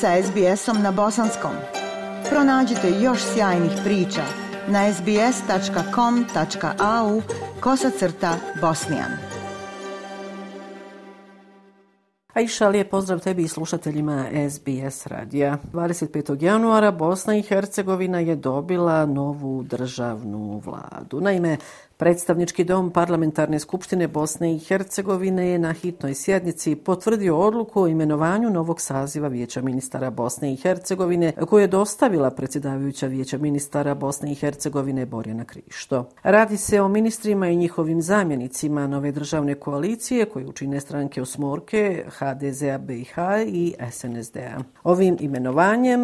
sa SBS-om na bosanskom. Pronađite još sjajnih priča na sbs.com.au kosacrta bosnijan. Aisha, lijep pozdrav tebi i slušateljima SBS radija. 25. januara Bosna i Hercegovina je dobila novu državnu vladu. Naime, Predstavnički dom Parlamentarne skupštine Bosne i Hercegovine je na hitnoj sjednici potvrdio odluku o imenovanju novog saziva Vijeća ministara Bosne i Hercegovine koju je dostavila predsjedavajuća Vijeća ministara Bosne i Hercegovine Borjana Krišto. Radi se o ministrima i njihovim zamjenicima nove državne koalicije koje učine stranke Osmorke, HDZ-a BiH i SNSD-a. Ovim imenovanjem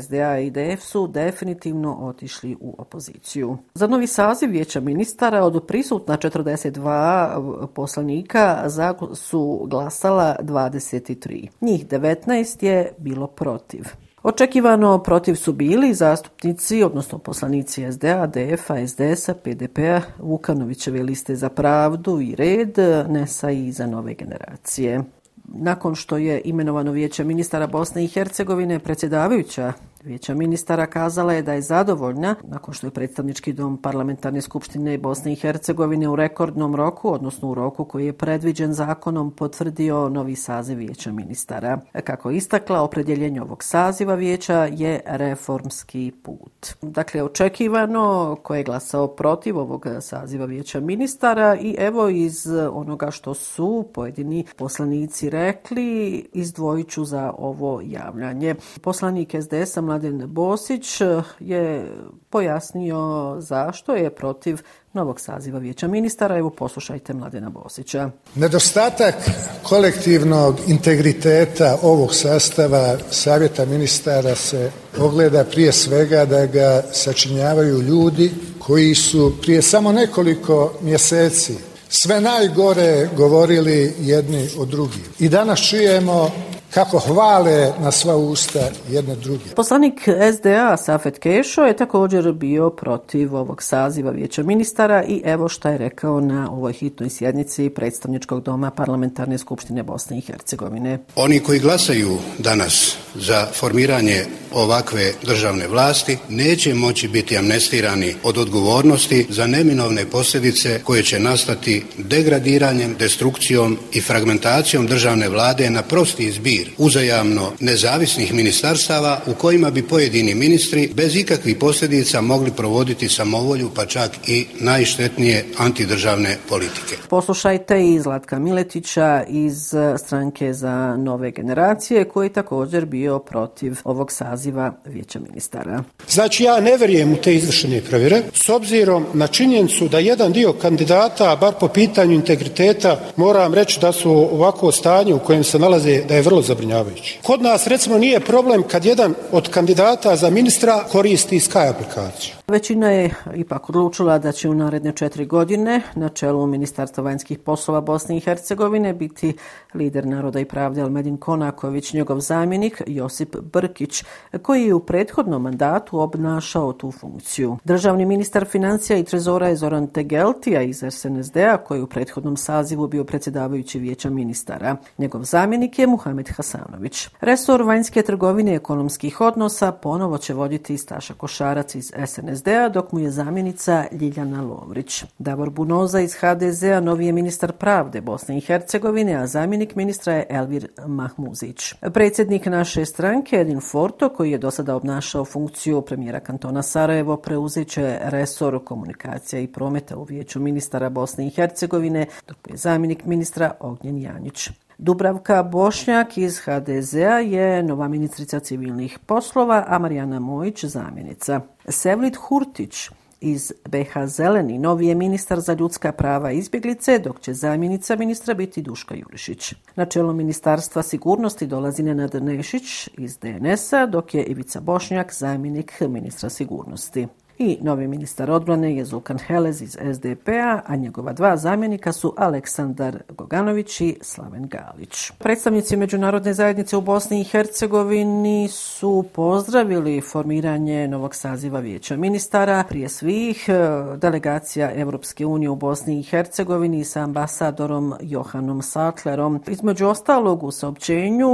SDA i DF su definitivno otišli u opoziciju. Za novi saziv Vijeća ministara Katara od prisutna 42 uh, poslanika za su glasala 23. Njih 19 je bilo protiv. Očekivano protiv su bili zastupnici, odnosno poslanici SDA, DF-a, SDS-a, PDP-a, Vukanovićeve liste za pravdu i red, NESA i za nove generacije. Nakon što je imenovano vijeće ministara Bosne i Hercegovine, predsjedavajuća Vijeća ministara kazala je da je zadovoljna nakon što je predstavnički dom parlamentarne skupštine Bosne i Hercegovine u rekordnom roku, odnosno u roku koji je predviđen zakonom, potvrdio novi saziv Vijeća ministara. Kako istakla, opredjeljenje ovog saziva Vijeća je reformski put. Dakle, očekivano ko je glasao protiv ovog saziva Vijeća ministara i evo iz onoga što su pojedini poslanici rekli, izdvojiću za ovo javljanje. Poslanik SDS-a Mladen Bosić eh, je pojasnio zašto je protiv novog saziva vijeća ministara. Evo poslušajte Mladena Bosića. Nedostatak kolektivnog integriteta ovog sastava savjeta ministara se ogleda prije svega da ga sačinjavaju ljudi koji su prije samo nekoliko mjeseci sve najgore govorili jedni o drugim. I danas čujemo kako hvale na sva usta jedne druge. Poslanik SDA Safet Kešo je također bio protiv ovog saziva vijeća ministara i evo šta je rekao na ovoj hitnoj sjednici predstavničkog doma parlamentarne skupštine Bosne i Hercegovine. Oni koji glasaju danas za formiranje ovakve državne vlasti neće moći biti amnestirani od odgovornosti za neminovne posljedice koje će nastati degradiranjem, destrukcijom i fragmentacijom državne vlade na prosti izbir uzajamno nezavisnih ministarstava u kojima bi pojedini ministri bez ikakvih posljedica mogli provoditi samovolju pa čak i najštetnije antidržavne politike. Poslušajte i Zlatka Miletića iz stranke za nove generacije koji također bio protiv ovog saziva vijeća ministara. Znači ja ne verujem u te izvršene provjere s obzirom na činjenicu da jedan dio kandidata, bar po pitanju integriteta, moram reći da su ovako stanje u kojem se nalaze da je vrlo zabrinjavajući. Kod nas recimo nije problem kad jedan od kandidata za ministra koristi Sky aplikaciju. Većina je ipak odlučila da će u naredne četiri godine na čelu Ministarstva vanjskih poslova Bosne i Hercegovine biti lider naroda i pravde Almedin Konaković, njegov zamjenik Josip Brkić, koji je u prethodnom mandatu obnašao tu funkciju. Državni ministar financija i trezora je Zoran Tegeltija iz SNSD-a, koji je u prethodnom sazivu bio predsjedavajući vijeća ministara. Njegov zamjenik je Muhamed Hasanović. Resor vanjske trgovine i ekonomskih odnosa ponovo će voditi Staša Košarac iz SNSD SNSD-a, dok mu je zamjenica Ljiljana Lovrić. Davor Bunoza iz HDZ-a novi je ministar pravde Bosne i Hercegovine, a zamjenik ministra je Elvir Mahmuzić. Predsjednik naše stranke, Edin Forto, koji je do sada obnašao funkciju premijera kantona Sarajevo, preuzet će resor komunikacija i prometa u vijeću ministara Bosne i Hercegovine, dok je zamjenik ministra Ognjen Janjić. Dubravka Bošnjak iz HDZ-a je nova ministrica civilnih poslova, a Marijana Mojić zamjenica. Sevlit Hurtić iz BH Zeleni novi je ministar za ljudska prava i izbjeglice, dok će zamjenica ministra biti Duška Jurišić. Na čelo Ministarstva sigurnosti dolazi Nenad Nešić iz DNS-a, dok je Ivica Bošnjak zamjenik ministra sigurnosti i novi ministar odbrane je Zulkan Helez iz SDP-a, a njegova dva zamjenika su Aleksandar Goganović i Slaven Galić. Predstavnici Međunarodne zajednice u Bosni i Hercegovini su pozdravili formiranje novog saziva vijeća ministara. Prije svih e, delegacija Evropske unije u Bosni i Hercegovini sa ambasadorom Johanom Sattlerom. Između ostalog u saopćenju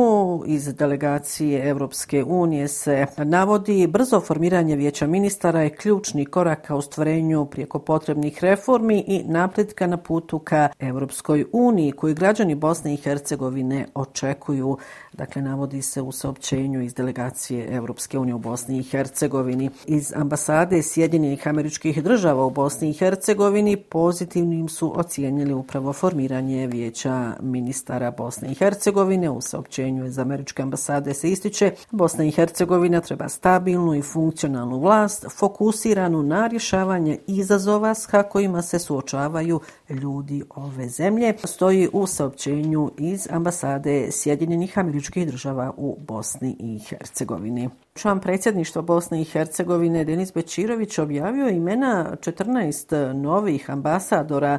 iz delegacije Evropske unije se navodi brzo formiranje vijeća ministara je ključni korak ka ostvarenju prijeko potrebnih reformi i napretka na putu ka Evropskoj uniji koji građani Bosne i Hercegovine očekuju Dakle, navodi se u saopćenju iz delegacije Evropske unije u Bosni i Hercegovini. Iz ambasade Sjedinjenih američkih država u Bosni i Hercegovini pozitivnim su ocijenili upravo formiranje vijeća ministara Bosne i Hercegovine. U saopćenju iz američke ambasade se ističe Bosna i Hercegovina treba stabilnu i funkcionalnu vlast fokusiranu na rješavanje izazova s kojima se suočavaju ljudi ove zemlje. Stoji u saopćenju iz ambasade Sjedinjenih američkih američkih država u Bosni i Hercegovini. Član predsjedništva Bosne i Hercegovine Denis Bečirović objavio imena 14 novih ambasadora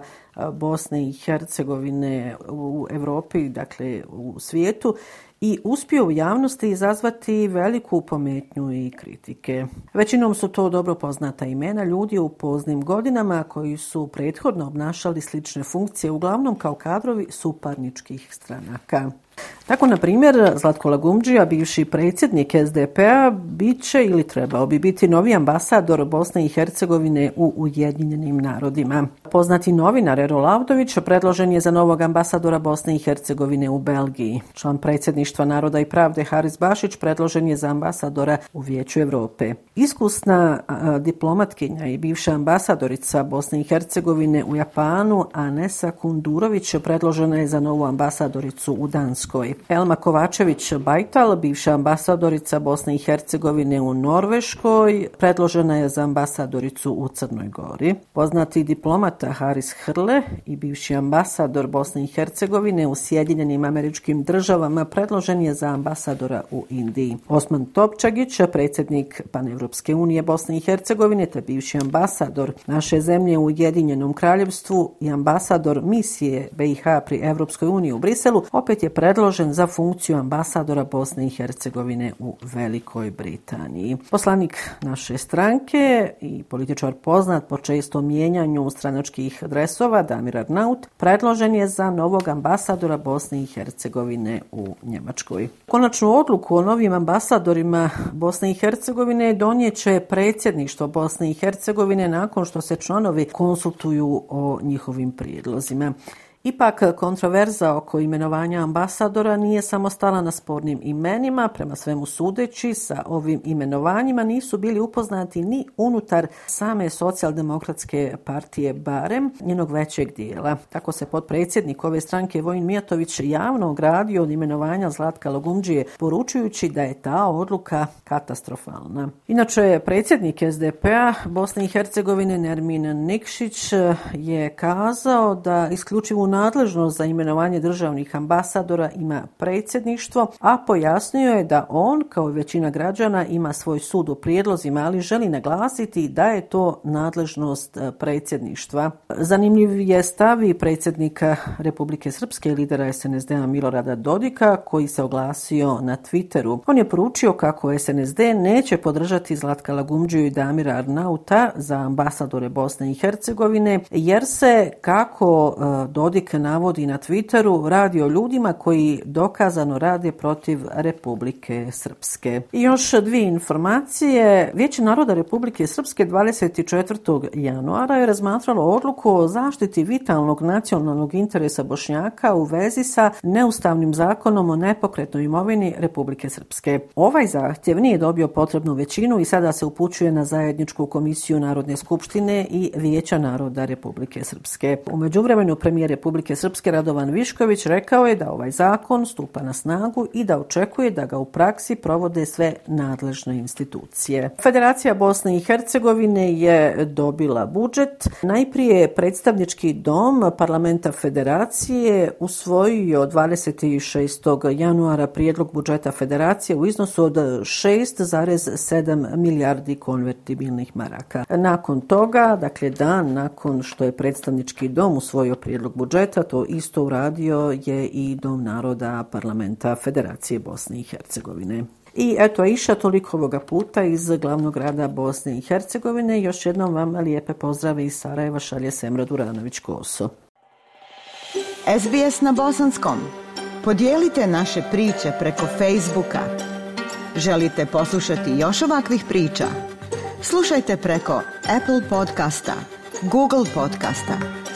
Bosne i Hercegovine u Evropi, dakle u svijetu i uspio u javnosti izazvati veliku pometnju i kritike. Većinom su to dobro poznata imena ljudi u poznim godinama koji su prethodno obnašali slične funkcije, uglavnom kao kadrovi suparničkih stranaka. Tako, na primjer, Zlatko Lagumđija, bivši predsjednik SDP-a, bit će ili trebao bi biti novi ambasador Bosne i Hercegovine u Ujedinjenim narodima. Poznati novinar Ero Lavdović predložen je za novog ambasadora Bosne i Hercegovine u Belgiji. Član predsjedništva Naroda i pravde Haris Bašić predložen je za ambasadora u Vijeću Evrope. Iskusna a, diplomatkinja i bivša ambasadorica Bosne i Hercegovine u Japanu, Anesa Kundurović, predložena je za novu ambasadoricu u Danskoj. Elma Kovačević-Bajtal, bivša ambasadorica Bosne i Hercegovine u Norveškoj, predložena je za ambasadoricu u Crnoj Gori. Poznati diplomata Haris Hrle i bivši ambasador Bosne i Hercegovine u Sjedinjenim američkim državama predložen je za ambasadora u Indiji. Osman Topčagić, predsjednik Panevropske unije Bosne i Hercegovine te bivši ambasador naše zemlje u Ujedinjenom kraljevstvu i ambasador misije BiH pri Evropskoj uniji u Briselu, opet je predložen izabran za funkciju ambasadora Bosne i Hercegovine u Velikoj Britaniji. Poslanik naše stranke i političar poznat po često mijenjanju stranačkih dresova, Damir Arnaut, predložen je za novog ambasadora Bosne i Hercegovine u Njemačkoj. Konačnu odluku o novim ambasadorima Bosne i Hercegovine donijeće predsjedništvo Bosne i Hercegovine nakon što se članovi konsultuju o njihovim prijedlozima. Ipak, kontroverza oko imenovanja ambasadora nije samo stala na spornim imenima. Prema svemu sudeći, sa ovim imenovanjima nisu bili upoznati ni unutar same socijaldemokratske partije barem njenog većeg dijela. Tako se podpredsjednik ove stranke Vojin Mijatović javno ogradio od imenovanja Zlatka Logumđije, poručujući da je ta odluka katastrofalna. Inače, predsjednik SDP-a Bosne i Hercegovine Nermin Nikšić je kazao da nadležnost za imenovanje državnih ambasadora ima predsjedništvo, a pojasnio je da on, kao i većina građana, ima svoj sud u prijedlozima, ali želi naglasiti da je to nadležnost e, predsjedništva. Zanimljiv je stav i predsjednika Republike Srpske lidera SNSD-a Milorada Dodika, koji se oglasio na Twitteru. On je poručio kako SNSD neće podržati Zlatka Lagumđu i Damira Arnauta za ambasadore Bosne i Hercegovine, jer se, kako e, Dodik Dodik navodi na Twitteru, radi o ljudima koji dokazano rade protiv Republike Srpske. I još dvije informacije. Vijeće naroda Republike Srpske 24. januara je razmatralo odluku o zaštiti vitalnog nacionalnog interesa Bošnjaka u vezi sa neustavnim zakonom o nepokretnoj imovini Republike Srpske. Ovaj zahtjev nije dobio potrebnu većinu i sada se upućuje na zajedničku komisiju Narodne skupštine i Vijeća naroda Republike Srpske. U međuvremenu premijer Republike Republike Srpske Radovan Višković rekao je da ovaj zakon stupa na snagu i da očekuje da ga u praksi provode sve nadležne institucije. Federacija Bosne i Hercegovine je dobila budžet. Najprije predstavnički dom parlamenta federacije usvojio 26. januara prijedlog budžeta federacije u iznosu od 6,7 milijardi konvertibilnih maraka. Nakon toga, dakle dan nakon što je predstavnički dom usvojio prijedlog budžeta, to isto uradio je i Dom naroda parlamenta Federacije Bosne i Hercegovine. I eto, iša toliko ovoga puta iz glavnog grada Bosne i Hercegovine. Još jednom vam lijepe pozdrave iz Sarajeva šalje Semra Duranović-Koso. SBS na bosanskom. Podijelite naše priče preko Facebooka. Želite poslušati još ovakvih priča? Slušajte preko Apple podcasta, Google podcasta,